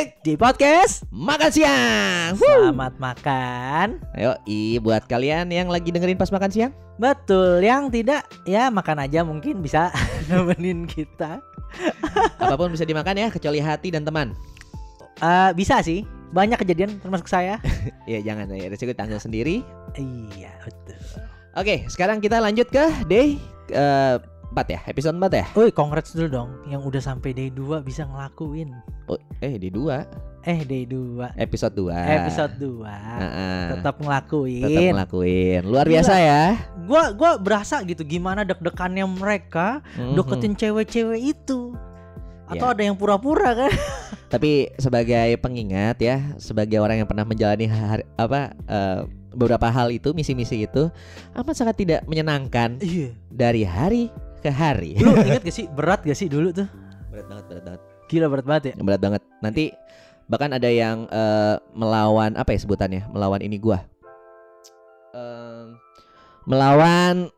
balik di podcast Makan siang. Wuh. Selamat makan Ayo, i buat kalian yang lagi dengerin pas makan siang. Betul, yang tidak ya makan aja mungkin bisa nemenin kita Apa pun bisa dimakan ya, kecuali hati dan teman. Eh, Bisa sih, banyak kejadian termasuk saya Ya jangan ya, resiko tanggung sendiri. Iya betul Oke, sekarang kita lanjut ke day eh, 4 ya, episode 4 ya. Woi congrats dulu dong Yang udah sampai day 2 bisa ngelakuin Oh, eh di 2, Eh day 2 episode 2. Episode 2 Heeh. Tetap ngelakuin tetap ngelakuin. Luar Gila. biasa ya. Gua gua berasa gitu gimana deg-degannya mereka Mhm. deketin cewek-cewek itu atau Ya. ada yang pura-pura kan Tapi sebagai pengingat ya, sebagai orang yang pernah menjalani hari, apa eh, beberapa hal itu, misi-misi itu amat sangat tidak menyenangkan iya dari hari ke hari. lu inget gak sih berat gak sih dulu tuh berat banget, berat banget. gila berat banget ya Berat banget. Nanti bahkan ada yang eh, melawan apa ya sebutannya? Melawan ini gua. Em, melawan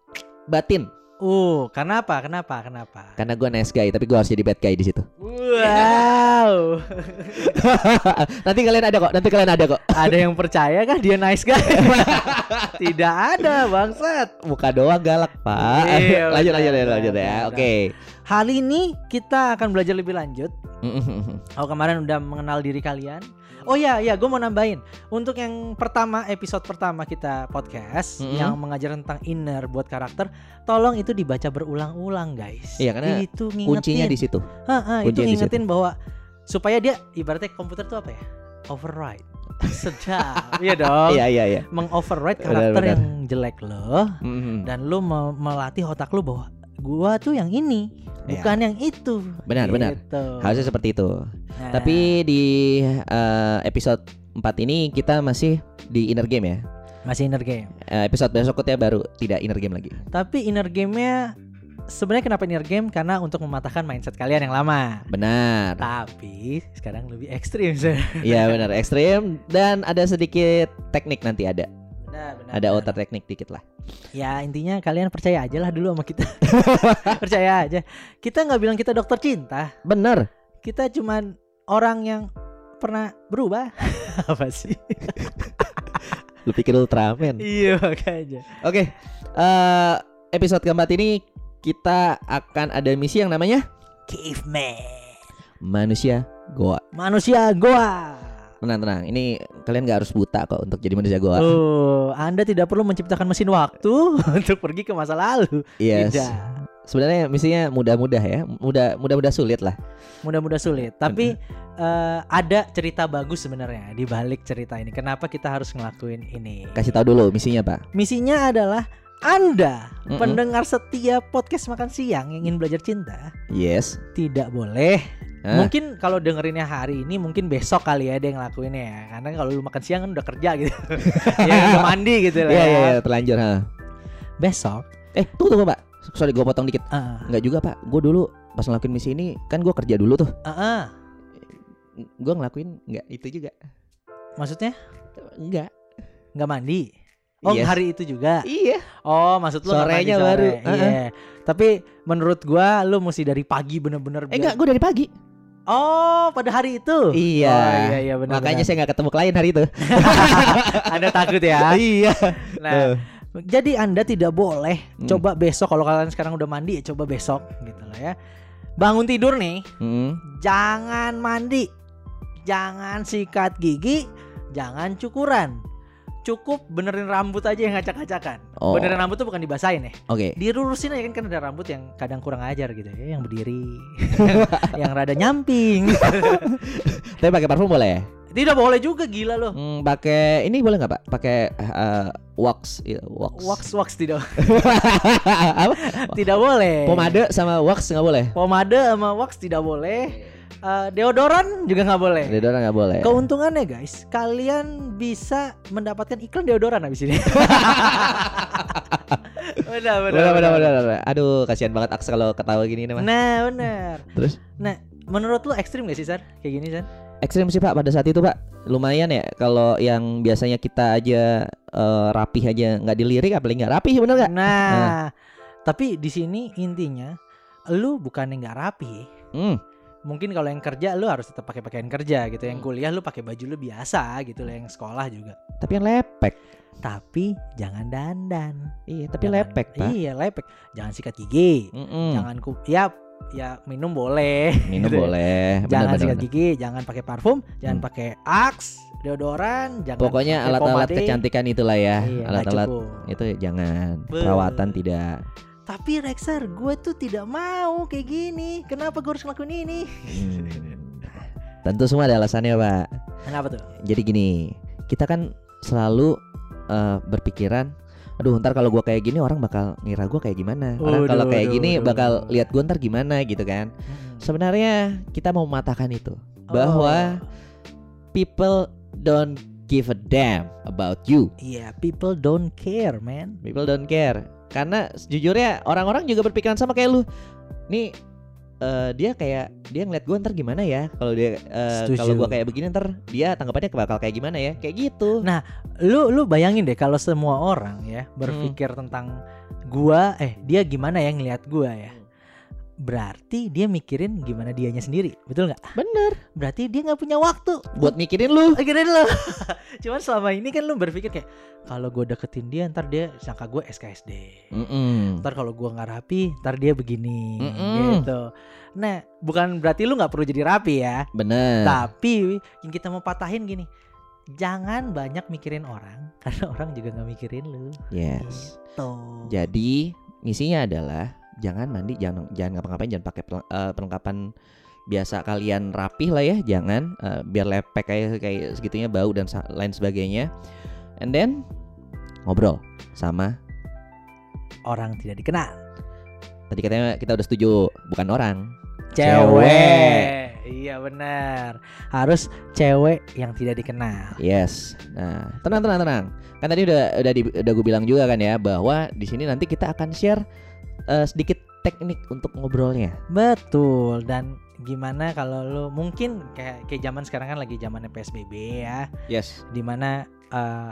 batin. Uh kenapa kenapa kenapa Karena gua nice guy, tapi gua harus jadi bad guy di situ. wow nanti kalian ada kok, nanti kalian ada kok. ada yang percaya kan dia nice guy tidak ada bangsat Muka doang galak, Pak. Iya, lanjut, lanjut, benar, lanjut ya. Oke. hari ini kita akan belajar lebih lanjut Oh kemarin udah mengenal diri kalian. Oh ya ya, gue mau nambahin untuk yang pertama episode pertama kita podcast Mm-mm. yang mengajar tentang inner buat karakter, tolong itu dibaca berulang-ulang guys. Iya, karena itu Kuncinya ngingetin, di situ. Ha-ha, itu kuncinya di ngingetin bahwa supaya dia ibaratnya komputer tuh apa ya? Override. Sedap, iya dong. Iya, iya, iya. Mengoverride Benar, karakter benar. yang jelek lo Mhm. dan lo me- melatih otak lo bahwa gua tuh yang ini, Iya. bukan yang itu. Benar, benar. Gitu. Harusnya seperti itu. Nah. Tapi di eh, episode 4 ini kita masih di inner game ya. masih inner game. Eh, episode besoknya baru tidak inner game lagi. Tapi inner game-nya sebenarnya kenapa inner game? Karena untuk mematahkan mindset kalian yang lama. Benar. Tapi sekarang lebih ekstrim. Sir. Iya benar ekstrim dan ada sedikit teknik nanti ada. Benar, benar. Ada outer teknik dikit lah. Ya intinya kalian percaya aja lah dulu sama kita. percaya aja. Kita nggak bilang kita dokter cinta. Bener. Kita cuman orang yang pernah berubah. Apa sih? Lu pikir Ultraman. iya makanya. Oke. eh episode keempat ini kita akan ada misi yang namanya Caveman. manusia goa. Manusia goa. Tenang tenang. Ini kalian gak harus buta kok untuk jadi manusia goa. Oh, Anda tidak perlu menciptakan mesin waktu untuk pergi ke masa lalu. Yes. Tidak. Sebenarnya misinya mudah-mudah ya. Mudah mudah-mudah sulit lah. Mudah-mudah sulit, tapi eh, ada cerita bagus sebenarnya di balik cerita ini. Kenapa kita harus ngelakuin ini? Kasih tahu dulu misinya apa? Misinya adalah Anda, Mm-mm. pendengar setia podcast makan siang yang ingin belajar cinta, Yes. tidak boleh. Hah? Mungkin kalau dengerinnya hari ini, mungkin besok kali ya dia ngelakuinnya ya. Karena kalau lu makan siang kan udah kerja gitu, ya udah mandi gitu lah. Iya ya. iya iya, terlanjur ha. Besok, Eh tunggu tunggu pak. Sorry gue potong dikit. ah, Enggak juga pak. Gue dulu pas ngelakuin misi ini kan gue kerja dulu tuh. ah, ah. Gue ngelakuin nggak itu juga. maksudnya Enggak. nggak mandi? Oh Yes. hari itu juga. Iya. Oh, maksud lu Sorenya sore. baru, Iya. uh-uh. Tapi menurut gua lu mesti dari pagi bener-bener Eh enggak, gue dari pagi. Oh, pada hari itu. Iya. Oh, iya iya benar. Makanya saya nggak ketemu klien hari itu. Anda takut ya. iya. Nah, jadi Anda tidak boleh Hmm. coba besok kalau kalian sekarang udah mandi ya coba besok gitu lah ya. Bangun tidur nih, Hmm. jangan mandi. Jangan sikat gigi, jangan cukuran. Cukup benerin rambut aja yang ngacak-ngacakan. Oh. Benerin rambut tuh bukan dibasahin ya. Oke. dilurusin aja kan kan ada rambut yang kadang kurang ajar gitu ya yang berdiri yang rada nyamping Tapi pakai parfum boleh? ya? tidak boleh juga gila loh Hmm, pakai ini boleh nggak pak? Pakai eh, wax, iya, wax. wax wax tidak Apa? tidak boleh Pomade sama wax nggak boleh? pomade sama wax tidak boleh Eh, deodoran juga nggak boleh Deodoran nggak boleh. keuntungannya guys kalian bisa mendapatkan iklan deodoran habis ini benar benar Benar, benar, benar, benar. Aduh, kasihan banget Aks kalau ketawa gini nih, Mas. nah benar Terus? nah menurut lu ekstrim gak sih Sar kayak gini Sar Ekstrim sih Pak pada saat itu Pak. Lumayan ya kalau yang biasanya kita aja eh, rapih aja nggak dilirik apalagi nggak rapih bener nggak? Nah, tapi di sini intinya lu bukannya nggak rapi, Hmm. Mungkin kalau yang kerja lu harus tetap pakai pakaian kerja gitu yang Hmm. kuliah lu pakai baju lu biasa gitu yang sekolah juga Tapi yang lepek. tapi jangan dandan Iya, tapi Jangan- lepek, Pak. iya lepek jangan sikat gigi Mm-mm. jangan ku ya ya minum boleh Minum gitu ya. boleh. jangan benar, sikat benar. gigi jangan pakai parfum jangan Hmm. pakai axe deodoran jangan Pokoknya alat-alat kecantikan itulah ya. Iya, alat-alat itu jangan. Be- Perawatan tidak. Tapi Rexer gue tuh tidak mau kayak gini kenapa gue harus ngelakuin ini Hmm. Tentu semua ada alasannya, Pak. kenapa tuh Jadi gini, kita kan selalu eh, berpikiran Aduh ntar kalau gua kayak gini orang bakal ngira gua kayak gimana Orang kalau kayak gini waduh. bakal lihat gua ntar gimana gitu kan Hmm. Sebenarnya kita mau mematahkan itu Bahwa Oh. people don't give a damn about you Iya, people don't care, man. People don't care Karena sejujurnya orang-orang juga berpikiran sama kayak lu Nih eh, dia kayak dia ngeliat gue ntar gimana ya kalau dia Setuju. kalau gua kayak begini ntar dia tanggapannya bakal kayak gimana ya kayak gitu Nah, Lu lu bayangin deh kalau semua orang ya Hmm. berpikir tentang gua eh dia gimana ya ngelihat gua ya. Berarti dia mikirin gimana dianya sendiri, betul nggak? bener Berarti dia nggak punya waktu buat mikirin lu Mikirin lo. Cuman selama ini kan lu berpikir kayak kalau gue deketin dia ntar dia sangka gue SKSD. Mm-mm. Ntar kalau gua nggak rapi, ntar dia begini Mm-mm. gitu. Nah, bukan berarti lu nggak perlu jadi rapi ya. bener Tapi yang kita mau patahin gini, jangan banyak mikirin orang karena orang juga nggak mikirin lu. yes Tuh. jadi misinya adalah jangan mandi jangan jangan ngapa-ngapain jangan pakai eh, perlengkapan biasa kalian rapih lah ya jangan eh, biar lepek kayak kayak segitunya bau dan lain sebagainya and then ngobrol sama Orang tidak dikenal. tadi katanya kita udah setuju bukan orang Cewek. Iya benar. Harus cewek yang tidak dikenal. Yes. Nah, tenang tenang tenang. Kan tadi udah udah di, udah gue bilang juga kan ya bahwa di sini nanti kita akan share eh, sedikit teknik untuk ngobrolnya. Betul. Dan gimana kalau lu mungkin kayak kayak zaman sekarang kan lagi zamannya PSBB ya, Yes. di mana eh,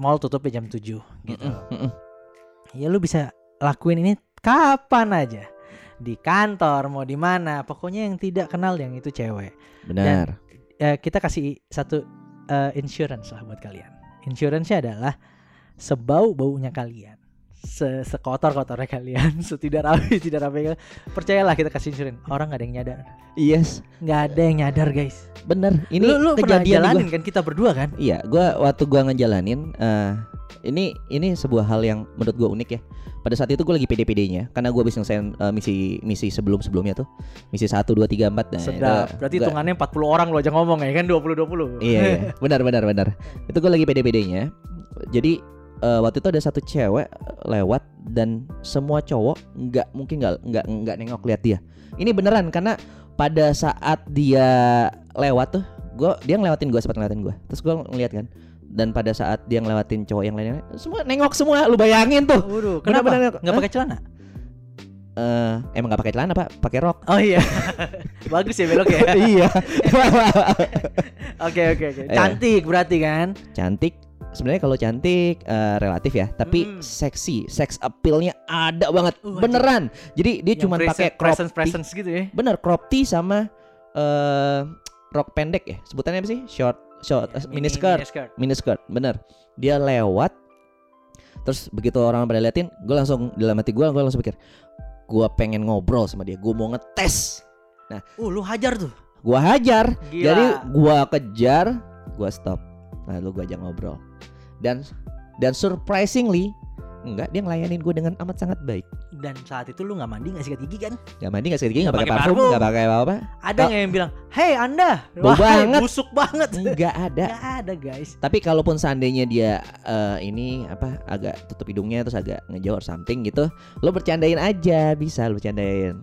mall tutupnya jam 7 gitu. Mm-mm, mm-mm. Ya lu bisa lakuin ini kapan aja. Di kantor mau di mana, pokoknya yang tidak kenal yang itu cewek. Benar. Eh, kita kasih satu eh, insurance lah buat kalian. Insurance-nya adalah sebau baunya kalian. Se sekotor kotornya kalian, setidak rapi tidak rapi. Percayalah kita kasih insurance. Orang nggak ada yang nyadar. Yes. nggak ada yang nyadar guys. Bener. Ini lu lu kejadian di gua. jalanin kan kita berdua kan? Iya, gua waktu gua ngejalanin eh ini ini sebuah hal yang menurut gua unik ya. Pada saat itu gue lagi PD-PD-nya karena gue habis nyelesain eh, misi misi sebelum-sebelumnya tuh. Misi 1 2 3 4 nah. Sedap. itu Berarti gua- hitungannya 40 orang lo aja ngomong ya kan 20 20. Iya, iya. benar benar benar. Itu gue lagi PD-PD-nya. Jadi eh, waktu itu ada satu cewek lewat dan semua cowok nggak mungkin nggak nggak nggak nengok lihat dia. Ini beneran karena pada saat dia lewat tuh, gue dia ngelewatin gue sempat ngelewatin gue. Terus gue ngeliat kan. Dan pada saat dia ngelewatin cowok yang lainnya, semua nengok semua. Lu bayangin tuh. Waduh, kenapa? Bener-bener. Nggak Hah? pakai celana? Eh, emang nggak pakai celana pak, pakai rok. Oh iya. Bagus ya belok ya. iya. Oke oke oke. Iya. Cantik berarti kan? cantik sebenarnya kalau cantik eh, relatif ya tapi Mm. seksi sex appealnya ada banget Uh, beneran jadi dia cuma pakai crop presence presence gitu ya. bener crop tee sama eh rok pendek ya sebutannya apa sih short short eh, mini skirt Mini skirt. mini skirt bener dia lewat terus begitu orang pada liatin gue langsung dalam hati gue gue langsung pikir gue pengen ngobrol sama dia gue mau ngetes Uh, lu hajar tuh. gue hajar Gila. jadi gua kejar, gua stop. Lalu gua ajak ngobrol. Dan dan surprisingly enggak dia ngelayanin gue dengan amat sangat baik. dan saat itu lu nggak mandi nggak sikat gigi kan? Gak mandi gak sekali gigi Nggak gak pakai parfum, parfum. gak pakai apa-apa. Ada nggak yang bilang, "Hei Anda, Bau wahai, banget." busuk banget." Enggak ada. Nggak ada guys. Tapi kalaupun seandainya dia eh, ini apa agak tutup hidungnya terus agak ngejauh or something gitu, lo bercandain aja bisa lo bercandain.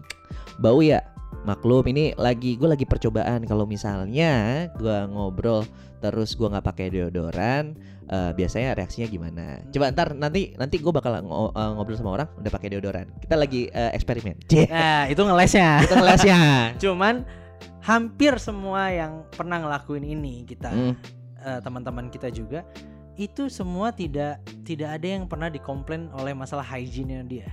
Bau ya maklum ini lagi gue lagi percobaan kalau misalnya gua ngobrol terus gua nggak pakai deodoran eh, biasanya reaksinya gimana coba ntar nanti nanti gue bakal ngo- eh, ngobrol sama orang udah pakai deodoran kita lagi eh, eksperimen Nah, itu ngelesnya. kita ngelasnya Cuman hampir semua yang pernah ngelakuin ini kita Hmm, eh, teman-teman kita juga itu semua tidak tidak ada yang pernah dikomplain oleh masalah hygiene dia.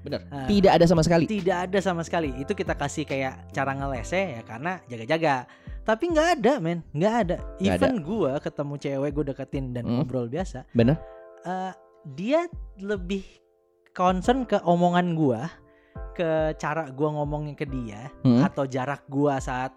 benar. Ah. Tidak ada sama sekali. Tidak ada sama sekali. Itu kita kasih kayak cara ngelese ya karena jaga-jaga. Tapi nggak ada, men. Nggak ada. Nggak Even gua ketemu cewek gue deketin dan Hmm. ngobrol biasa, Benar? eh, dia lebih concern ke omongan gua, ke cara gua ngomongnya ke dia Hmm. atau jarak gua saat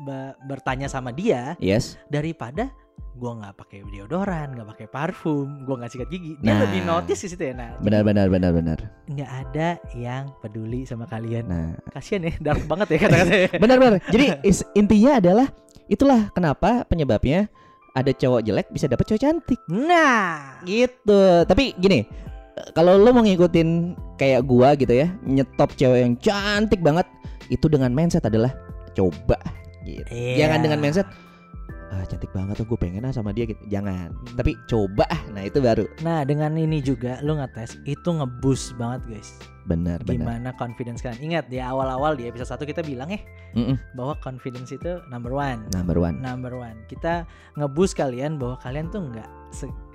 be- bertanya sama dia Yes. daripada gua nggak pakai deodoran, nggak pakai parfum, gua nggak sikat gigi. Dia Nah. lebih notice di situ ya. Nah, Benar benar benar benar. nggak ada yang peduli sama kalian. Nah, Kasian ya, dark banget ya kata-katanya. benar benar. Jadi is- intinya adalah itulah kenapa penyebabnya ada cowok jelek bisa dapet cowok cantik. Nah, Gitu. Tapi gini, kalau lo mau ngikutin kayak gua gitu ya, nyetop cewek yang cantik banget, itu dengan mindset adalah coba gitu. Iya. Jangan dengan mindset ah cantik banget tuh gue pengen ah sama dia gitu. Jangan. Hmm. Tapi coba ah. Nah, itu baru nah dengan ini juga lu ngetes itu ngeboost banget guys. benar benar. Gimana confidence kalian? Ingat di awal-awal di episode 1 kita bilang ya Mm-mm. bahwa confidence itu number one. Number one. Number one. Kita ngeboost kalian bahwa kalian tuh nggak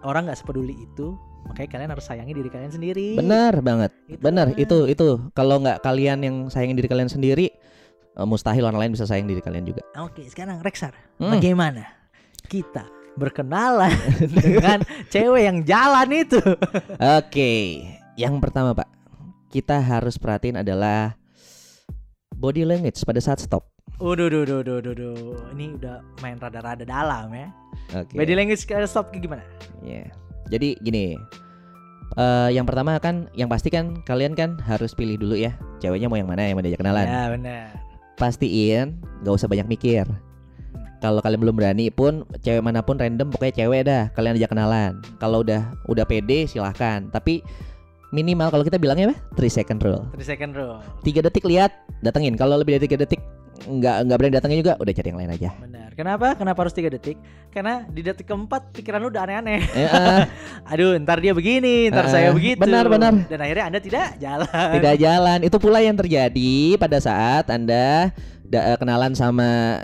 orang nggak sepeduli itu. Makanya kalian harus sayangi diri kalian sendiri. Benar banget. Itu Benar, kan. itu itu. Kalau nggak kalian yang sayang diri kalian sendiri, eh, mustahil orang lain bisa sayang diri kalian juga. Oke, sekarang Rexar, Hmm. bagaimana kita berkenalan dengan cewek yang jalan itu? Oke, yang pertama Pak, kita harus perhatiin adalah body language pada saat stop. Udah, udah, udah, udah, udah, udah. Ini udah main rada-rada dalam ya. Oke. Body language stop kayak gimana? Iya. Jadi gini, eh yang pertama kan, yang pasti kan kalian kan harus pilih dulu ya, ceweknya mau yang mana yang mau diajak kenalan. Ya benar. Pastiin, nggak usah banyak mikir. Kalau kalian belum berani pun, cewek mana pun random pokoknya cewek dah, kalian ajak kenalan. Kalau udah udah pede silahkan. Tapi minimal kalau kita bilangnya apa? 3 second rule. 3 second rule. tiga detik lihat datengin kalau lebih dari tiga detik nggak nggak berani datengin juga udah cari yang lain aja Benar. Kenapa? Kenapa harus 3 detik? Karena di detik keempat pikiran lu udah aneh-aneh. Eh, eh, Aduh, ntar dia begini, ntar Eh, saya begitu. benar, benar. Dan akhirnya Anda tidak jalan. tidak jalan itu pula yang terjadi pada saat anda da- eh, kenalan sama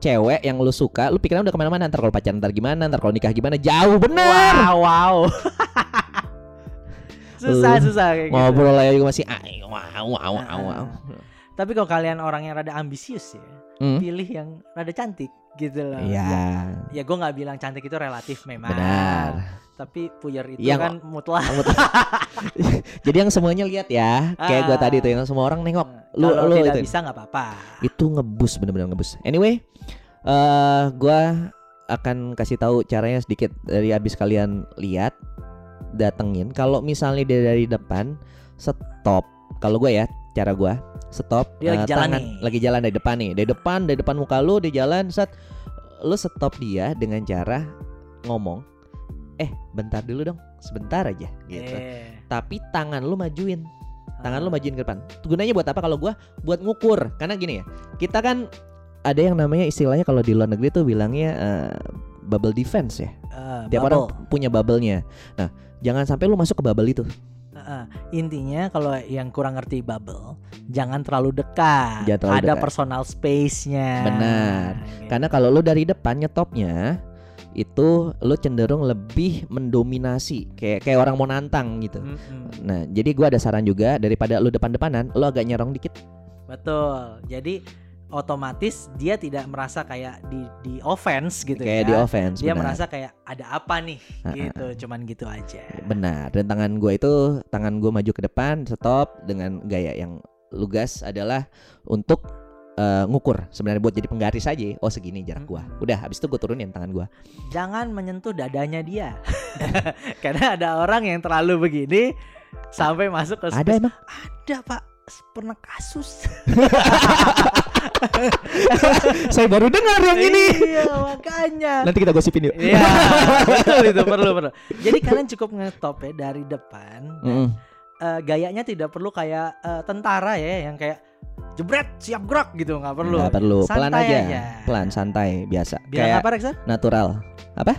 cewek yang lu suka lu pikiran udah ke mana-mana ntar kalau pacaran ntar gimana ntar kalau nikah gimana jauh bener Wow, wow. susah, Lu susah kayak gitu. ngobrol aja juga masih wow wow wow, wow. Tapi kalau kalian orang yang rada ambisius ya, Hmm? pilih yang rada cantik gitu loh. Iya Ya gue nggak bilang cantik itu relatif memang. benar Tapi puyer itu Yang- kan mutlak. jadi yang semuanya lihat ya kayak gua Ah. tadi tuh yang semua orang nengok lu Kalau lu tidak itu bisa nggak apa-apa. itu ngebus bener-bener ngebus anyway eh gua akan kasih tahu caranya sedikit dari abis kalian lihat datengin kalau misalnya dia dari depan stop kalau gue ya cara gua stop Dia lagi eh, jalan tangan- nih. lagi jalan dari depan nih dari depan dari depan muka lu dia jalan set lu stop dia dengan cara ngomong eh bentar dulu dong sebentar aja gitu Eh, tapi tangan lu majuin tangan lu ah. majuin ke depan. Gunanya buat apa kalau gua buat ngukur. Karena gini ya. Kita kan ada yang namanya istilahnya kalau di luar negeri tuh bilangnya eh, bubble defense ya. Ah, Tiap bubble. orang punya bubble-nya. Nah, jangan sampai lu masuk ke bubble itu. Ah. Intinya kalau yang kurang ngerti bubble, jangan terlalu dekat. Jangan terlalu Ada dekat. personal space-nya. Benar. Gitu. Karena kalau lu dari depan nyetopnya itu lu cenderung lebih mendominasi kayak kayak orang mau nantang gitu. Mm-mm. Nah, jadi gua ada saran juga daripada lu depan-depanan, lu agak nyerong dikit. Betul. Jadi otomatis dia tidak merasa kayak di di offense gitu kayak ya. di offense. dia benar. merasa kayak ada apa nih gitu, cuman gitu aja. Benar. Dan tangan gue itu tangan gue maju ke depan, stop dengan gaya yang lugas adalah untuk eh, ngukur sebenarnya buat jadi penggaris aja. Oh segini jarak gua. Mm-mm. Udah habis itu gue turunin tangan gua. Jangan menyentuh dadanya dia. Karena ada orang yang terlalu begini sampai masuk ke Ada space. emang? Ada, Pak. Pernah kasus. Saya baru dengar yang ini. Iya, makanya. Nanti kita gosipin yuk. Iya, betul itu perlu perlu. Jadi kalian cukup ngetop ya dari depan. dan, Mm-mm. eh, gayanya tidak perlu kayak eh, tentara ya, yang kayak jebret siap gerak gitu, nggak perlu. Nggak perlu. Pelan Santai aja. Pelan santai biasa. Bilang Kayak apa Rexar? natural.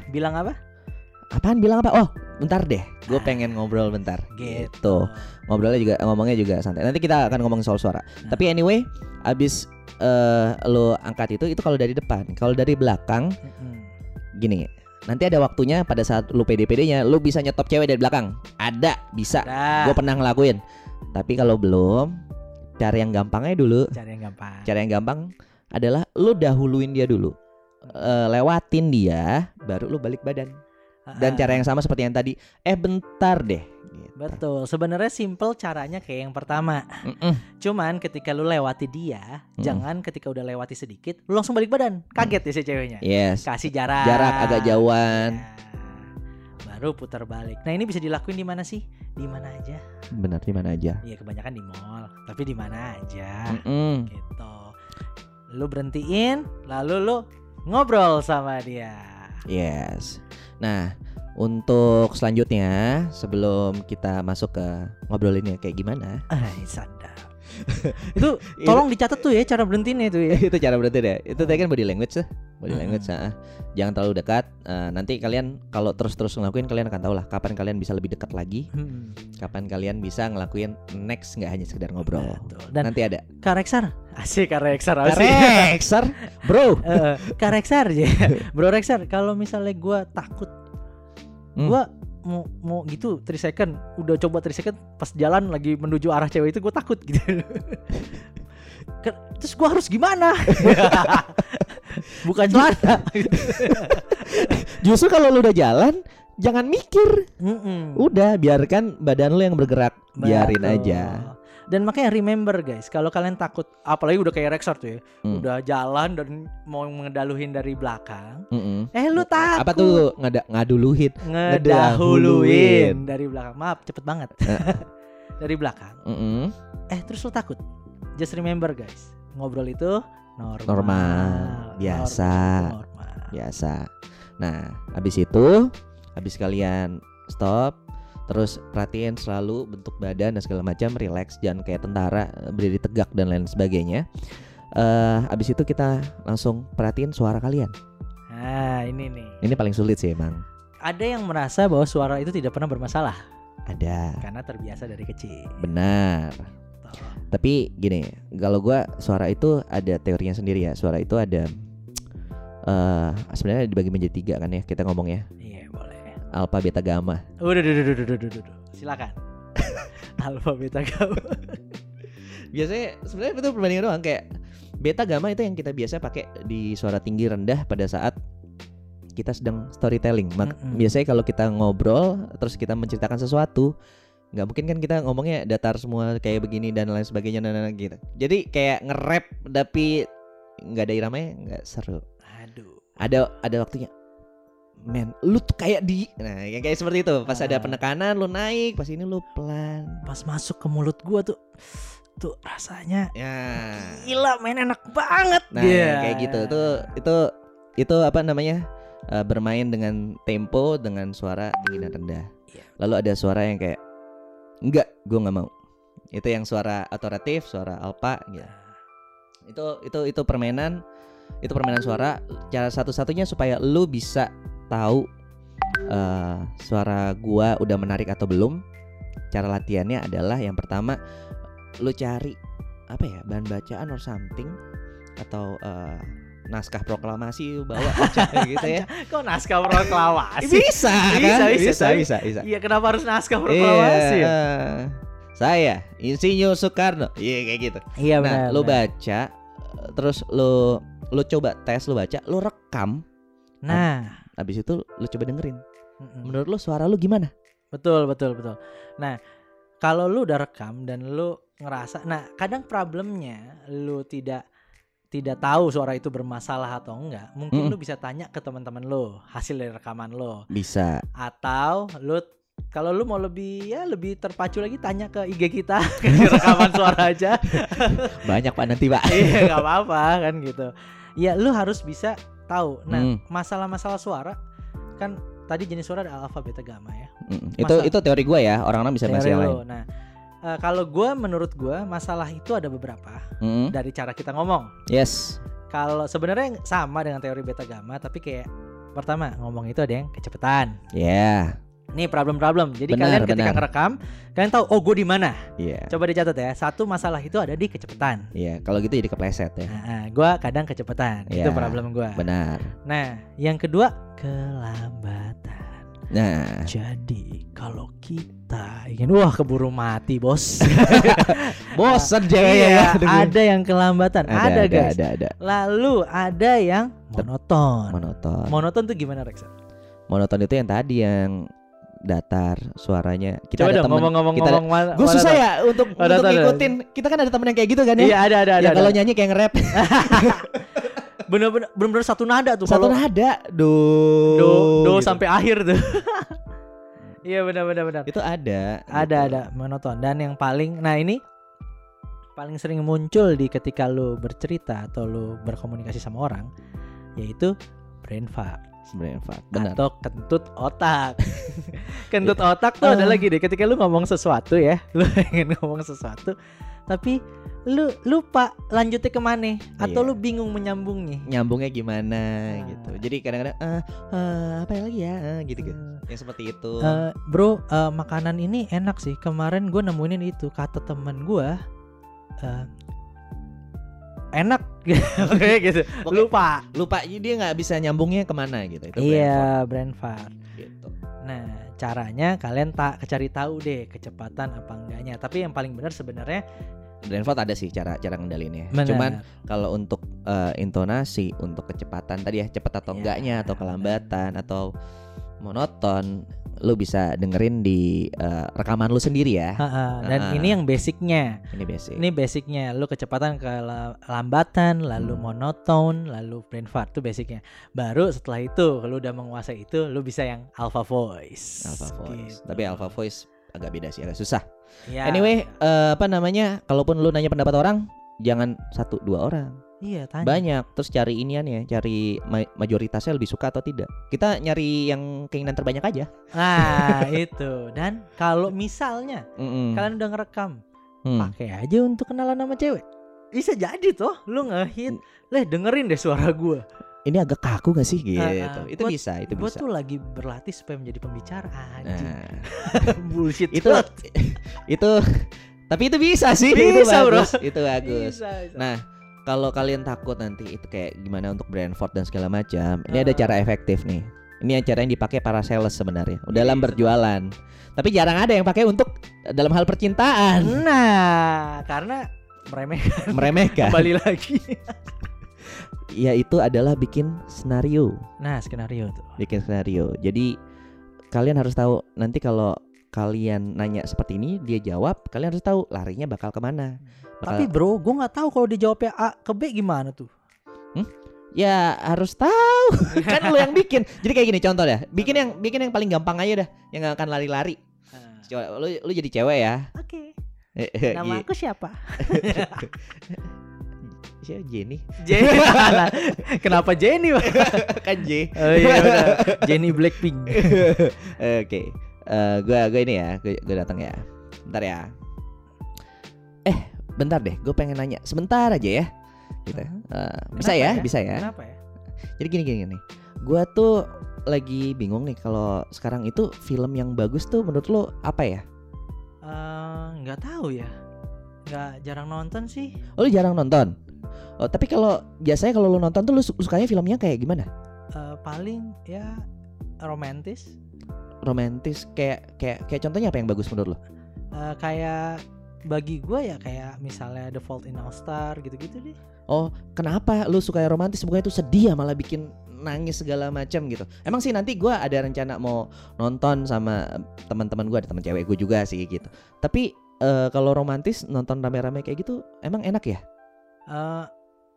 Bilang apa? Apaan bilang apa? Oh, bentar deh. Gue Ah. pengen ngobrol bentar. Gitu. Ngobrolnya juga ngomongnya juga santai. Nanti kita akan ngomong soal suara. Nah. Tapi anyway, abis eh, lo angkat itu itu kalau dari depan. Kalau dari belakang Mm-mm. gini nanti ada waktunya pada saat lu pede-pedenya lu bisa nyetop cewek dari belakang ada bisa gue pernah ngelakuin Tapi kalau belum, cara yang gampangnya dulu. Cara yang gampang. Cara yang gampang adalah lu dahuluin dia dulu. Eh, lewatin dia, baru lu balik badan. Dan cara yang sama seperti yang tadi, eh bentar deh. Gitu. Betul. Sebenarnya simple caranya kayak yang pertama. Mm-mm. Cuman ketika lu lewati dia, Mm-mm. jangan ketika udah lewati sedikit, lu langsung balik badan. Kaget ya si ceweknya. Yes. Kasih jarak. Jarak agak jauhan. Ya. Baru putar balik. Nah, ini bisa dilakuin di mana sih? Di mana aja? Bener di mana aja. Iya, kebanyakan di mall, tapi di mana aja. Mm-mm. Gitu. Lu berhentiin, lalu lu ngobrol sama dia. Yes. Nah, untuk selanjutnya sebelum kita masuk ke ngobrolinnya kayak gimana? Ay, sadap. itu tolong dicatat tuh ya cara berhentinya itu ya. itu cara berarti deh. Itu tadi kan body language tuh. Body language. ah. Jangan terlalu dekat. Eh, nanti kalian kalau terus-terus ngelakuin kalian akan tahu lah kapan kalian bisa lebih dekat lagi, Hmm, kapan kalian bisa ngelakuin next nggak hanya sekedar ngobrol. betul. Dan Nanti ada Kareksar, asik Kareksar asik. Rexer, bro. Kak Rexar aja Bro Rexar Kalau misalnya gue takut Hmm. Gue mau mau gitu 3 second Udah coba 3 second Pas jalan lagi menuju arah cewek itu Gue takut gitu Terus gue harus gimana Bukan celana Justru kalau lu udah jalan, jangan mikir. Mm-mm. Udah, biarkan badan lu yang bergerak. Biarin aja. Dan makanya remember guys Kalau kalian takut Apalagi udah kayak Rexar tuh ya Hmm. Udah jalan dan mau ngedaluhin dari belakang Mm-mm. Eh lu takut Apa tuh ngada ngaduluhin? ngedahuluin dari belakang. Maaf, cepet banget. Eh. dari belakang. Mm-mm. Eh, terus lu takut. Just remember guys, ngobrol itu normal. Normal, biasa. Normal. Biasa. Nah, habis itu, habis kalian stop, terus perhatiin selalu bentuk badan dan segala macam, relax, jangan kayak tentara berdiri tegak dan lain sebagainya. Eh, habis itu kita langsung perhatiin suara kalian. Nah, ini nih. Ini paling sulit sih emang. Ada yang merasa bahwa suara itu tidak pernah bermasalah Ada, karena terbiasa dari kecil. benar. Tapi gini, kalau gua suara itu ada teorinya sendiri ya. Suara itu ada eh sebenarnya dibagi menjadi tiga kan ya kita ngomong ya. Alpha, beta, gamma. Udah, udah, udah, udah, udah, udah. Silakan. Alfa beta gamma. Biasanya sebenarnya itu perbandingan doang kayak beta gamma itu yang kita biasa pakai di suara tinggi rendah pada saat kita sedang storytelling. Mak- Mm-mm. Biasanya kalau kita ngobrol terus kita menceritakan sesuatu, nggak mungkin kan kita ngomongnya datar semua kayak begini dan lain sebagainya dan lain-lain gitu. Jadi kayak nge-rap tapi nggak ada iramanya nggak seru. Aduh. Ada ada waktunya. Men, lu tuh kayak di Nah, yang kayak seperti itu. Pas ada Ah. penekanan lu naik, pas ini lu pelan. Pas masuk ke mulut gua tuh tuh rasanya Ya. gila men enak banget Nah, yang kayak gitu itu itu itu apa namanya eh, bermain dengan tempo dengan suara tinggi dan rendah. Iya. Lalu ada suara yang kayak enggak, gue nggak mau. Itu yang suara otoratif, suara alpa gitu. Itu itu itu permainan itu permainan suara. Cara satu-satunya supaya lu bisa tahu eh, suara gua udah menarik atau belum. Cara latihannya adalah yang pertama lu cari apa ya bahan bacaan or something atau eh, naskah proklamasi lu bawa gitu ya. Kok naskah proklamasi? bisa, Bisa, kan? bisa, bisa, bisa, bisa. Iya, kenapa harus naskah proklamasi? Iya. ya? Saya Insinyur Soekarno. Iya kayak gitu. Iya nah, benar. lu benar. baca terus lu lu coba tes lu baca, lu rekam, Nah, habis itu lu coba dengerin. mm-mm. Menurut lu suara lu gimana? betul betul betul. Nah, kalau lu udah rekam dan lu ngerasa, nah kadang problemnya lu tidak tidak tahu suara itu bermasalah atau enggak, mungkin Mm. lu bisa tanya ke teman-teman lu hasil dari rekaman lu Bisa. atau lu kalau lu mau lebih ya lebih terpacu lagi tanya ke IG kita kasih rekaman suara aja Banyak Pak nanti, Pak. iya nggak apa-apa kan gitu ya lu harus bisa tahu nah Hmm. masalah-masalah suara kan tadi jenis suara ada alfa beta gamma ya Mm, Itu Masa- itu teori gua ya. Orang-orang bisa bahas yang lain. nah eh, kalau gue menurut gue masalah itu ada beberapa Mm, dari cara kita ngomong Yes. kalau sebenarnya sama dengan teori beta gamma tapi kayak pertama ngomong itu ada yang kecepatan Ya. Nih problem-problem. Jadi Benar, kalian ketika benar. ngerekam, kalian tahu oh gue di mana. Iya. Coba dicatat ya. Satu masalah itu ada di kecepatan. Iya, kalau gitu jadi kepleset ya. Nah, gue kadang kecepatan. Itu Iya, problem gue. Benar. Nah, yang kedua kelambatan. Nah, Jadi kalau kita ingin wah keburu mati bos. bosan cewek Iya, ya. ada yang kelambatan, ada, guys. Ada, ada. Lalu ada yang monoton. Monoton. Monoton tuh gimana Rexa? Monoton itu yang tadi yang datar suaranya. Kita Coba ada dong temen- ngomong-ngomong kita ada- ngomong mana- Gue susah ya untuk Ada, untuk ada. ngikutin. Kita kan ada temen yang kayak gitu kan ya. Iya ada ada Ya ada. kalau nyanyi kayak nge-rap Bener-bener bener-bener satu nada tuh satu kalau nada do do do gitu. sampai akhir tuh. Iya benar-benar benar. itu ada Ada gitu. ada monoton dan yang paling nah ini paling sering muncul di ketika lu bercerita atau lu berkomunikasi sama orang yaitu brain fart sebenarnya Fat. benar atau kentut otak. kentut otak tuh ada Ah. lagi deh ketika lu ngomong sesuatu ya, lu ingin ngomong sesuatu tapi lu lupa lanjutnya ke mana atau Iya. lu bingung menyambungnya. nyambungnya gimana Ah. gitu jadi kadang-kadang eh eh, apa lagi ya Eh, gitu gitu Eh, yang seperti itu Eh, bro, eh, makanan ini enak sih. Kemarin gue nemuin itu kata temen gue, eh, enak gitu. Pokoknya Lupa. lupa dia nggak bisa nyambungnya ke mana gitu itu Iya, brain fart. fart, gitu Nah, caranya kalian tak cari tahu deh kecepatan apa enggaknya. Tapi yang paling benar sebenarnya brain fart ada sih cara cara ngendalinnya benar. cuman kalau untuk eh, intonasi untuk kecepatan tadi ya cepat atau Iya, enggaknya atau kelambatan atau monoton lu bisa dengerin di eh, rekaman lu sendiri ya Ha-ha, dan Ah. ini yang basicnya. ini basic Ini basicnya. Lu kecepatan kelambatan, lalu Hmm. monoton, lalu brain fart itu basicnya. Baru setelah itu, kalau udah menguasai itu, lu bisa yang alpha voice. alpha voice Gitu. tapi alpha voice agak beda sih agak susah Ya. anyway eh, apa namanya kalaupun lu nanya pendapat orang jangan satu dua orang Iya tanya. banyak terus cari inian ya cari ma- mayoritasnya lebih suka atau tidak kita nyari yang keinginan terbanyak aja Nah itu. Dan kalau misalnya Mm-mm. kalian udah ngerekam, Hmm. pakai aja untuk kenalan sama cewek. Bisa jadi tuh, lu ngehit, leh dengerin deh suara gua. ini agak kaku gak sih gitu ah. itu Gua- bisa itu Gua bisa tuh lagi berlatih supaya menjadi pembicara anjing. nah Bullshit. itu banget. itu tapi itu bisa sih Bisa, itu bro. bagus itu bagus Bisa, bisa. nah kalau kalian takut nanti itu kayak gimana untuk Brentford dan segala macam ini ada Ah. cara efektif nih. Ini yang cara yang dipakai para sales sebenarnya dalam berjualan. Tapi jarang ada yang pakai untuk dalam hal percintaan. Nah, karena meremehkan. Meremehkan. Kembali lagi. ya itu adalah bikin senario Nah, skenario tuh. bikin skenario. Jadi kalian harus tahu nanti kalau kalian nanya seperti ini dia jawab kalian harus tahu larinya bakal ke mana bakal, Tapi bro, gue nggak tahu kalau dijawabnya A ke B gimana tuh. ya harus tahu kan lu yang bikin jadi kayak gini contoh ya bikin yang bikin yang paling gampang aja dah yang gak akan lari-lari Coba, lu lu jadi cewek ya Oke. Eh, Nama Iya. aku siapa? siapa Jenny Jenny. Kenapa Jenny? Kan J Oh iya udah. Jenny Blackpink. oke Eh, gua gua ini ya gua, gua datang ya bentar ya bentar deh gue pengen nanya. Sebentar aja ya. Gitu. Eh, bisa ya, ya? bisa ya? Kenapa ya? jadi gini gini gini. Gue tuh lagi bingung nih kalau sekarang itu film yang bagus tuh menurut lo apa ya? Eh, nggak tahu ya. Nggak jarang nonton sih. Oh, lu jarang nonton? Oh tapi kalau biasanya kalau lu nonton tuh lu su- sukanya filmnya kayak gimana? Eh, paling ya romantis. romantis kayak kayak kayak contohnya apa yang bagus menurut lo? Eh, kayak bagi gue ya kayak misalnya The Fault in Our Star gitu-gitu deh. oh kenapa lu suka yang romantis bukannya itu sedih ya malah bikin nangis segala macam gitu emang sih nanti gua ada rencana mau nonton sama teman-teman gua ada teman cewek gue juga sih gitu tapi eh, kalau romantis nonton rame-rame kayak gitu emang enak ya Eh,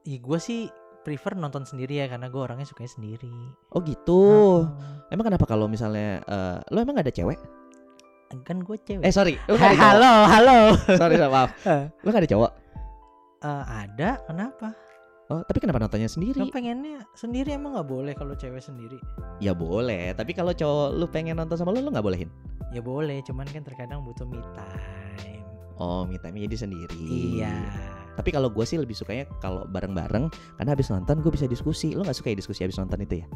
ya gue sih prefer nonton sendiri ya karena gue orangnya sukanya sendiri. oh gitu Heeh. emang kenapa kalau misalnya eh, lu emang gak ada cewek kan gue cewek. eh sorry lu Ha- gak halo, halo. sorry maaf lu gak ada cowok Eh, ada, kenapa? oh tapi kenapa nontonnya sendiri Lo pengennya sendiri emang nggak boleh kalau cewek sendiri? Ya boleh, tapi kalau cowok lu pengen nonton sama lu, lu nggak bolehin. Ya boleh, cuman kan terkadang butuh me time. Oh, me time jadi sendiri. Iya. Tapi kalau gue sih lebih sukanya kalau bareng-bareng, karena habis nonton gue bisa diskusi. Lu nggak suka ya diskusi habis nonton itu ya?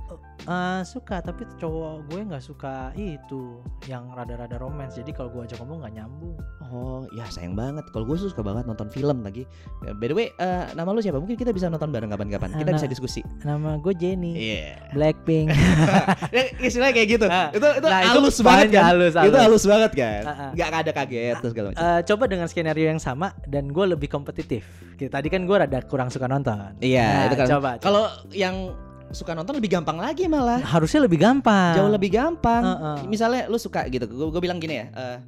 Eh, suka, tapi cowok gue nggak suka itu yang rada-rada romance. Jadi kalau gue ajak ngomong nggak nyambung. Oh ya sayang banget. Kalau gue suka banget nonton film lagi. By the way, eh, nama lu siapa? Mungkin kita bisa nonton bareng kapan-kapan. Kita Anak- bisa diskusi. Nama gue Jenny. Iya. Blackpink. Ya, istilahnya kayak gitu. Nah, itu itu nah, itu halus banget banyak, kan. halus, Itu halus. halus banget kan. Ah, ah. Gak ada kaget terus segala macam. Eh, coba dengan skenario yang sama dan gue lebih kompetitif. Oke, Tadi kan gue rada kurang suka nonton. Iya, Nah, itu kan. Coba. coba. Kalau yang suka nonton lebih gampang lagi malah. harusnya lebih gampang. Jauh lebih gampang. Heeh. Misalnya lu suka gitu. Gue bilang gini ya. eh,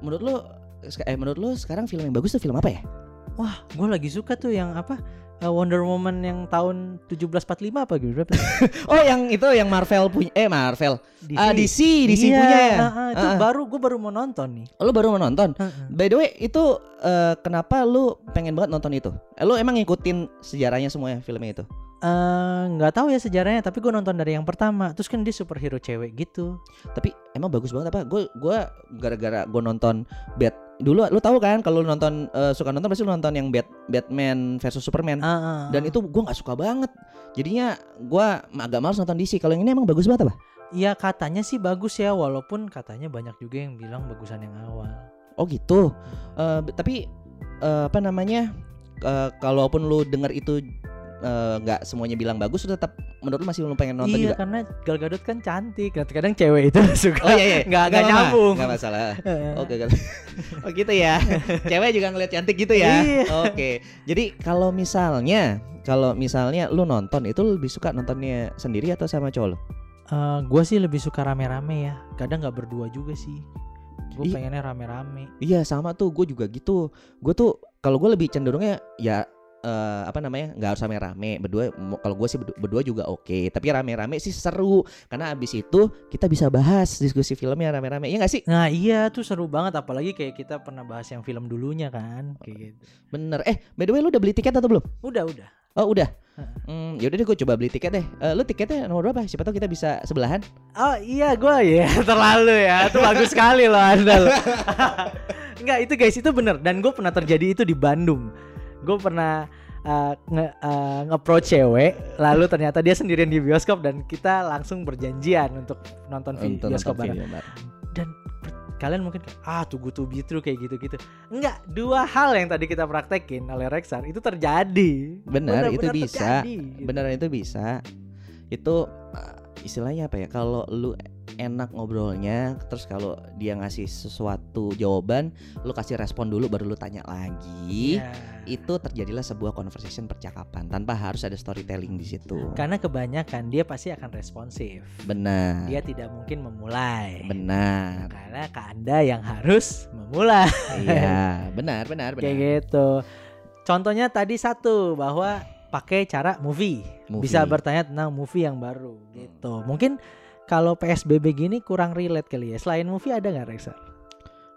menurut lu eh menurut lu sekarang film yang bagus tuh film apa ya? Wah, gue lagi suka tuh yang apa? Eh, Wonder Woman yang tahun 1745 apa gitu berapa? Oh, yang itu yang Marvel punya eh Marvel. DC. Ah, DC, DC Iya, punya ya. ah, ah, itu Ah, ah. baru gue baru mau nonton nih. Oh, lu baru mau nonton. Heeh. By the way, itu eh, kenapa lu pengen banget nonton itu? Eh, lu emang ngikutin sejarahnya semuanya filmnya itu? Eh, nggak tahu ya sejarahnya, tapi gue nonton dari yang pertama. Terus kan dia superhero cewek gitu. Tapi emang bagus banget apa? Gue gua gara-gara gue nonton Bat dulu lu tahu kan kalau nonton eh, suka nonton pasti lu nonton yang Bat Batman versus Superman. Ah, Hmm. Dan itu gue nggak suka banget. Jadinya gua agak males nonton DC. Kalau yang ini emang bagus banget apa? ya katanya sih bagus ya, walaupun katanya banyak juga yang bilang bagusan yang awal. Oh gitu. Eh, b- tapi eh, apa namanya? eh, kalaupun lu denger itu eh, nggak semuanya bilang bagus, lu tetap menurut lu masih lu pengen nonton iya juga. karena Gal Gadot kan cantik. Kadang-kadang cewek itu suka. Oh iya iya, nggak nggak nyambung. Nggak masalah. Oke kan. Oh gitu ya. Cewek juga ngeliat cantik gitu ya. Iya. Oke. Jadi kalau misalnya kalau misalnya lu nonton itu lu lebih suka nontonnya sendiri atau sama cowok lu? gue sih lebih suka rame-rame ya. Kadang nggak berdua juga sih. Gue pengennya rame-rame. Iya sama tuh gue juga gitu. Gue tuh kalau gue lebih cenderungnya ya eh, apa namanya nggak harus rame-rame berdua. Kalau gue sih berdu- berdua juga oke. Tapi rame-rame sih seru karena abis itu kita bisa bahas diskusi filmnya rame-rame. Iya gak sih? Nah iya tuh seru banget apalagi kayak kita pernah bahas yang film dulunya kan kayak gitu. Bener. Eh by the way lu udah beli tiket atau belum? Udah udah. Oh udah. Hmm, yaudah deh gue coba beli tiket deh. Eh, lu tiketnya nomor berapa? Siapa tahu kita bisa sebelahan. Oh iya gue ya terlalu ya. Itu bagus sekali loh anda loh. Enggak itu guys itu bener dan gue pernah terjadi itu di Bandung. Gue pernah uh, nge uh, nge-approach cewek lalu ternyata dia sendirian di bioskop dan kita langsung berjanjian untuk nonton Untuk bioskop nonton bareng. bareng. Dan kalian mungkin ah tunggu tuh gitu kayak gitu-gitu. Enggak, dua hal yang tadi kita praktekin oleh Rexar itu terjadi. Benar, itu bisa. terjadi, gitu. Beneran itu bisa. Itu uh, istilahnya apa ya? Kalau lu enak ngobrolnya, terus kalau dia ngasih sesuatu jawaban, lu kasih respon dulu baru lu tanya lagi. Iya. Itu terjadilah sebuah conversation percakapan tanpa harus ada storytelling di situ. Karena kebanyakan dia pasti akan responsif. Benar. Dia tidak mungkin memulai. Benar. Karena ke Anda yang harus memulai. iya, benar, benar, benar. Kayak gitu. Contohnya tadi satu bahwa pakai cara movie. Movie. Bisa bertanya tentang movie yang baru gitu. Mungkin kalau PSBB gini kurang relate kali ya. Selain movie ada nggak Rexar?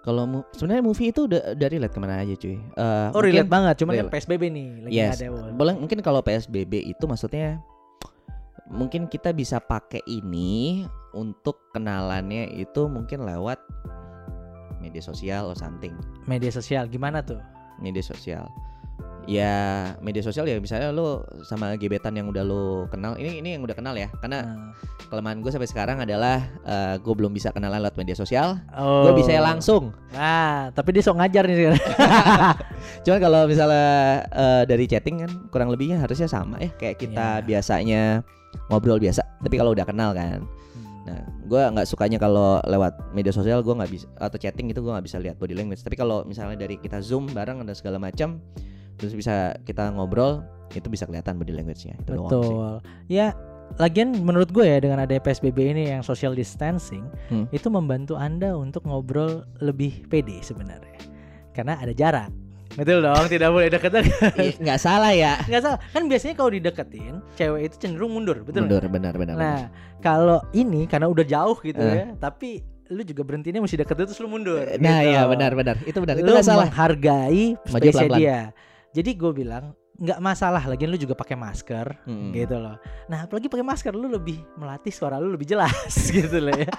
Kalau mu- sebenarnya movie itu udah dari relate ke mana aja cuy. Eh, Oh mungkin- relate banget. Cuman kan relate. PSBB nih lagi Yes. ada. Boleh mungkin kalau PSBB itu maksudnya mungkin kita bisa pakai ini untuk kenalannya itu mungkin lewat media sosial or something. Media sosial gimana tuh? Media sosial. Ya, media sosial ya misalnya lu sama gebetan yang udah lu kenal. Ini ini yang udah kenal ya. Karena Nah. kelemahan gue sampai sekarang adalah gue belum bisa kenalan lewat media sosial. Oh. Gue bisa langsung. Nah, tapi dia sok ngajar nih sekarang. Cuman kalau misalnya eh, dari chatting kan kurang lebihnya harusnya sama ya kayak kita Iya. biasanya ngobrol biasa. Tapi kalau udah kenal kan. Nah, gue nggak sukanya kalau lewat media sosial gue nggak bisa atau chatting itu gue nggak bisa lihat body language. Tapi kalau misalnya dari kita zoom bareng ada segala macam, terus bisa kita ngobrol, itu bisa kelihatan body language-nya. Itu. Betul. Ya, lagian menurut gue ya dengan ada PSBB ini yang social distancing Hmm. itu membantu Anda untuk ngobrol lebih pede sebenarnya. Karena ada jarak. Betul dong, tidak boleh deket-deket. Ih, nggak salah ya. Nggak salah. Kan biasanya kalau dideketin, cewek itu cenderung mundur, betul Mundur, nggak? benar benar. Nah, kalau ini karena udah jauh gitu Eh. ya, tapi lu juga berhentinya mesti deket terus lu mundur. Nah, gitu. iya benar benar. Itu benar. Itu lu nggak salah. Maju space dia. Jadi gue bilang nggak masalah, lagian lu juga pakai masker Mm-mm. gitu loh. Nah, apalagi pakai masker lu lebih melatih suara lu lebih jelas gitu loh ya.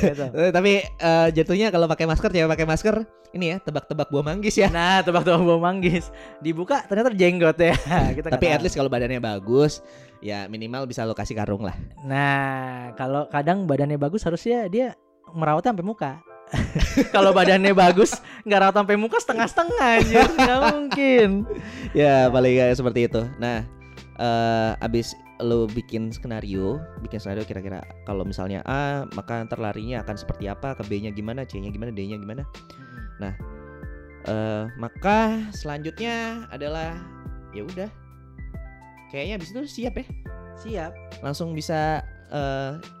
gitu. Eh, tapi eh, jatuhnya kalau pakai masker cewek pakai masker ini ya tebak-tebak buah manggis ya. Nah, tebak-tebak bau manggis. Dibuka ternyata jenggot ya. Kita Tapi at least kalau badannya bagus, ya minimal bisa lo kasih karung lah. Nah, kalau kadang badannya bagus harusnya dia merawatnya sampai muka. Kalau badannya bagus, nggak rawat sampai muka setengah-setengah aja, nggak mungkin. ya paling kayak seperti itu. Nah, eh abis lo bikin skenario, bikin skenario kira-kira kalau misalnya A maka ntar larinya akan seperti apa, ke B-nya gimana, C-nya gimana, D-nya gimana. eh maka selanjutnya adalah ya udah. Kayaknya abis itu siap ya, Siap, langsung bisa eh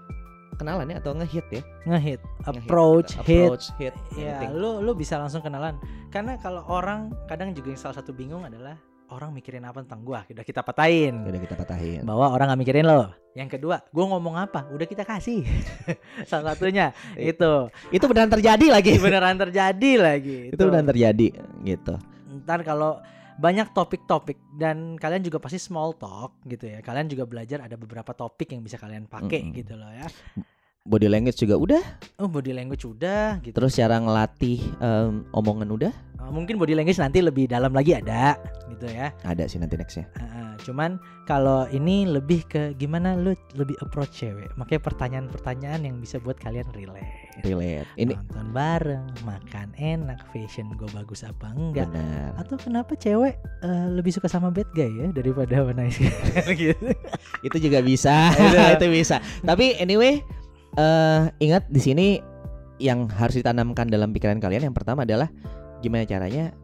kenalan ya atau ngehit ya. ngehit, Ngehit, approach, gitu. hit. approach, hit, Ya, anything. lu lu bisa langsung kenalan. Karena kalau orang kadang juga yang salah satu bingung adalah orang mikirin apa tentang gua, udah kita patahin. udah kita patahin. bahwa orang nggak mikirin lo. Yang kedua, gue ngomong apa, udah kita kasih. Salah satunya Iya. itu Itu beneran terjadi lagi. beneran terjadi lagi. itu beneran terjadi gitu. Ntar kalau banyak topik-topik dan kalian juga pasti small talk gitu ya. Kalian juga belajar ada beberapa topik yang bisa kalian pakai Mm-mm. gitu loh ya. Body language juga udah, Oh body language udah gitu. terus cara ngelatih em, omongan udah Uh, mungkin body language nanti lebih dalam lagi ada gitu ya. ada sih nanti nextnya. Uh, cuman kalau ini lebih ke gimana lu lebih approach cewek. Makanya pertanyaan-pertanyaan yang bisa buat kalian relax. Relate. Ini nonton bareng, makan enak, fashion gue bagus apa enggak? benar. Atau kenapa cewek eh, lebih suka sama bad guy ya daripada nice guy? gitu. Itu juga bisa. Iya. itu bisa. Tapi anyway, eh ingat di sini yang harus ditanamkan dalam pikiran kalian yang pertama adalah gimana caranya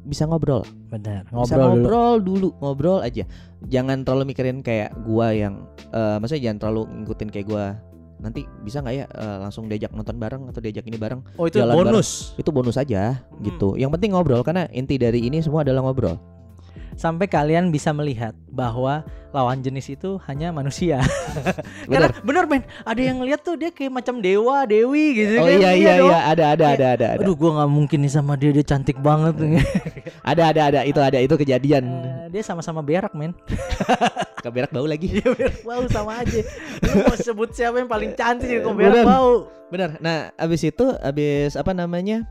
bisa ngobrol. Benar, Bisa ngobrol dulu. ngobrol dulu, ngobrol aja. Jangan terlalu mikirin kayak gua yang eh maksudnya jangan terlalu ngikutin kayak gua. Nanti bisa nggak ya eh, langsung diajak nonton bareng atau diajak ini bareng? Oh itu Jalan bonus. Itu bonus aja Hmm. gitu. Yang penting ngobrol karena inti dari ini semua adalah ngobrol. Sampai kalian bisa melihat bahwa lawan jenis itu hanya manusia. Karena Bener. bener men, ada yang lihat tuh dia kayak macam dewa, dewi gitu Oh kan. iya iya dong. iya ada ada ada ada ada. Aduh gua nggak mungkin nih sama dia, dia cantik banget. Ada ada ada itu ada itu kejadian. Eh, dia sama-sama berak men. Keberak bau lagi. Dia berak bau sama aja. Lu mau sebut siapa yang paling cantik kok Bener. berak bau. Bener. Nah, abis itu abis apa namanya?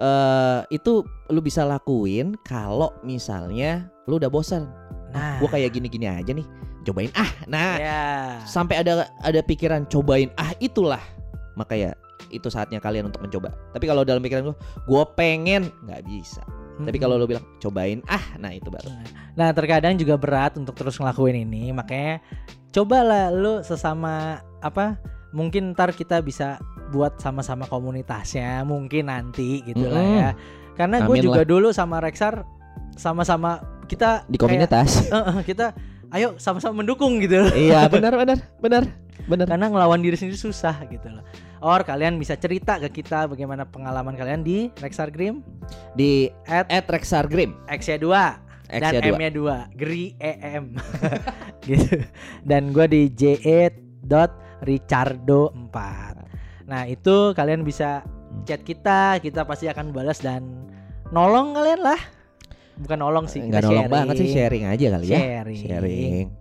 Eh itu lu bisa lakuin kalau misalnya lu udah bosan. Nah, Gua kayak gini-gini aja nih. Cobain ah. Nah, ya. sampai ada ada pikiran cobain ah itulah. Maka ya itu saatnya kalian untuk mencoba. Tapi kalau dalam pikiran lu, gua pengen nggak bisa. Tapi kalau lu bilang cobain ah, nah itu baru. Nah terkadang juga berat untuk terus ngelakuin ini Makanya cobalah lu sesama apa Mungkin ntar kita bisa buat sama-sama komunitasnya Mungkin nanti gitu lah Mm-mm. ya Karena gue juga dulu sama Rexar Sama-sama kita Di kayak, komunitas. "Eh, eh," Kita ayo sama-sama mendukung gitu loh iya, benar benar benar. Benar. Karena ngelawan diri sendiri susah gitu loh Or kalian bisa cerita ke kita bagaimana pengalaman kalian di Rexar Grim Di At at Rexargrim. X-nya 2 dan X-nya dua. M-nya 2 Gri EM gitu dan gue di JE dot Ricardo 4 nah itu kalian bisa chat kita kita pasti akan balas dan nolong kalian lah bukan nolong sih Nggak kita nolong sharing. banget sih sharing aja kali ya. sharing Sharing. Gitu.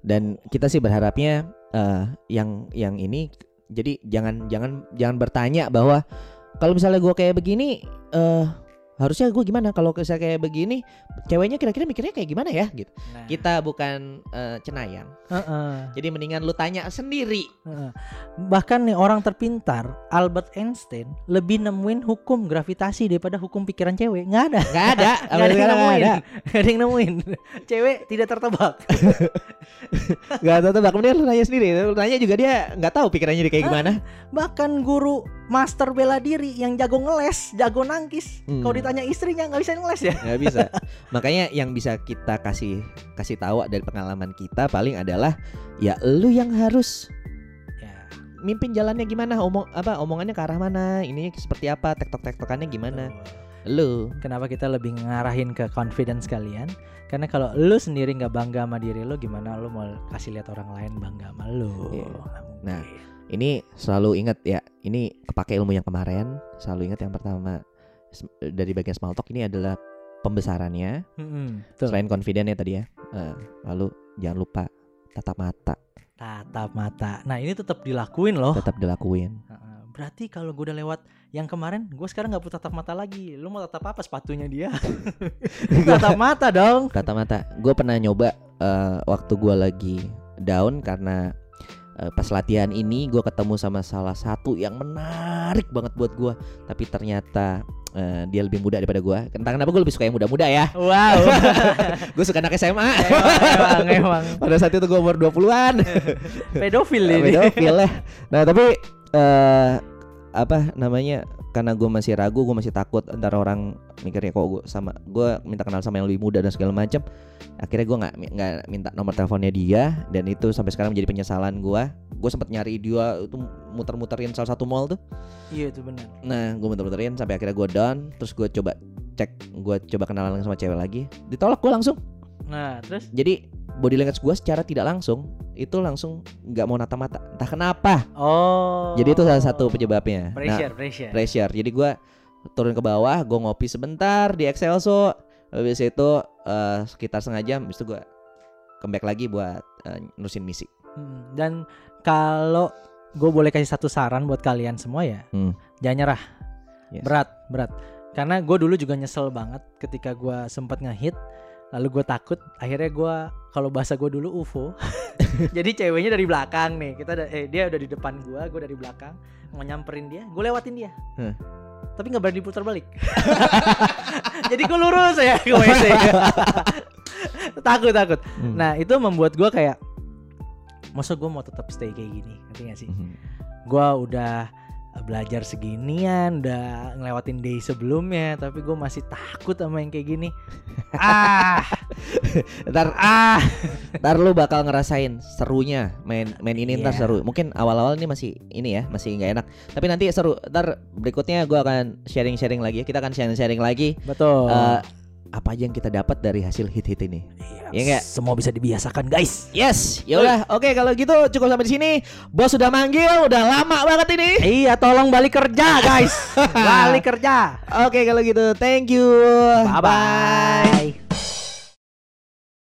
Dan kita sih berharapnya eh, yang yang ini jadi jangan jangan jangan bertanya bahwa kalau misalnya gua kayak begini eh harusnya gue gimana? Kalau saya kayak begini ceweknya kira-kira mikirnya kayak gimana ya gitu. Nah, kita bukan eh, cenayang. Heeh, jadi mendingan lu tanya sendiri. Heeh. bahkan nih orang terpintar Albert Einstein lebih nemuin hukum gravitasi daripada hukum pikiran cewek. Nggak ada. Nggak ada. Nggak ada yang nemuin. ada Nggak ada yang nemuin. Cewek tidak tertebak. Nggak tahu tebak mendingan lu nanya sendiri. Lu nanya juga dia nggak tahu pikirannya dia kayak gimana. Bahkan guru master bela diri yang jago ngeles, jago nangkis. Hmm. Kalau ditanya istrinya nggak bisa ngeles ya. nggak bisa makanya yang bisa kita kasih kasih tahu dari pengalaman kita paling adalah ya lu yang harus Ya. mimpin jalannya gimana omong apa omongannya ke arah mana ini seperti apa tektok tektokannya gimana lu Kenapa kita lebih ngarahin ke confidence kalian? Karena kalau lu sendiri nggak bangga sama diri lu, gimana lu mau kasih lihat orang lain bangga sama lu? Mungkin. Nah. ini selalu ingat ya ini kepake ilmu yang kemarin selalu ingat yang pertama dari bagian small talk ini adalah pembesarannya betul. selain confident ya tadi ya Eh, lalu jangan lupa tatap mata tatap mata. Nah ini tetap dilakuin loh. tetap dilakuin. Berarti kalau gue udah lewat yang kemarin, gue sekarang nggak butuh tatap mata lagi. Lu mau tatap apa sepatunya dia? tatap mata dong. tatap mata gue pernah nyoba eh, waktu gue lagi down karena Eh, pas latihan ini gue ketemu sama salah satu yang menarik banget buat gue tapi ternyata eh, dia lebih muda daripada gue entah kenapa gue lebih suka yang muda-muda ya Wow. gue suka anak SMA emang, emang, emang. pada saat itu gue umur 20-an pedofil ini. pedofil ya nah tapi eh apa namanya karena gue masih ragu gue masih takut ntar orang mikirnya kok gue sama gue minta kenal sama yang lebih muda dan segala macam akhirnya gue nggak nggak minta nomor teleponnya dia dan itu sampai sekarang menjadi penyesalan gue gue sempat nyari dia itu muter-muterin salah satu mall tuh. Iya itu benar. nah gue muter-muterin sampai akhirnya gue down terus gue coba cek gue coba kenalan sama cewek lagi. Ditolak gue langsung. Nah, terus? Jadi body language gue secara tidak langsung itu langsung nggak mau nata mata entah kenapa oh. jadi itu salah satu penyebabnya nah, pressure, pressure. pressure. Jadi gua turun ke bawah, gue ngopi sebentar di Excelso. Habis itu eh, sekitar setengah jam, habis itu gua comeback lagi buat eh, nurusin misi. Hmm, Dan kalau gue boleh kasih satu saran buat kalian semua ya, Hmm. jangan nyerah. Yes. Berat, berat. Karena gue dulu juga nyesel banget ketika gue sempat ngehit, lalu gue takut. Akhirnya gue kalau bahasa gue dulu UFO. Jadi ceweknya dari belakang nih, kita ada, eh dia udah di depan gue, gue dari belakang mau nyamperin dia, gue lewatin dia. Huh. Tapi nggak berani putar balik. Jadi gue lurus ya ke WC. takut takut. Hmm. Nah itu membuat gue kayak masa gue mau tetap stay kayak gini ngerti gak sih Mhm. gue udah belajar seginian udah ngelewatin day sebelumnya tapi gue masih takut sama yang kayak gini ah Ntar ah ntar lu bakal ngerasain serunya main main ini ntar Iya. seru. Mungkin awal-awal ini masih ini ya, masih nggak enak. Tapi nanti seru. Ntar berikutnya gua akan sharing-sharing lagi. ya. Kita akan sharing-sharing lagi betul eh, apa aja yang kita dapat dari hasil hit-hit ini. Iya, nggak? semua bisa dibiasakan guys Yes, ya udah. Oke, kalau gitu cukup sampai di sini. Bos sudah manggil, udah lama banget ini. iya tolong balik kerja guys balik kerja Oke, kalau gitu thank you. bye bye